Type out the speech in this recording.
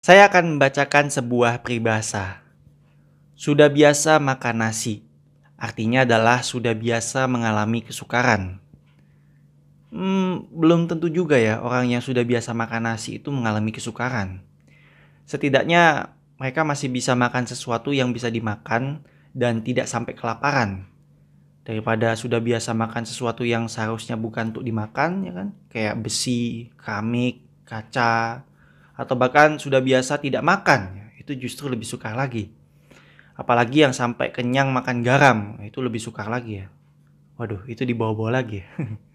Saya akan membacakan sebuah peribahasa. Sudah biasa makan nasi, artinya adalah sudah biasa mengalami kesukaran. Hmm, belum tentu juga ya orang yang sudah biasa makan nasi itu mengalami kesukaran. Setidaknya mereka masih bisa makan sesuatu yang bisa dimakan dan tidak sampai kelaparan. Daripada sudah biasa makan sesuatu yang seharusnya bukan untuk dimakan ya kan, kayak besi, keramik, kaca, atau bahkan sudah biasa tidak makan, itu justru lebih sukar lagi. Apalagi yang sampai kenyang makan garam, itu lebih sukar lagi ya. Waduh, itu dibawa-bawa lagi ya.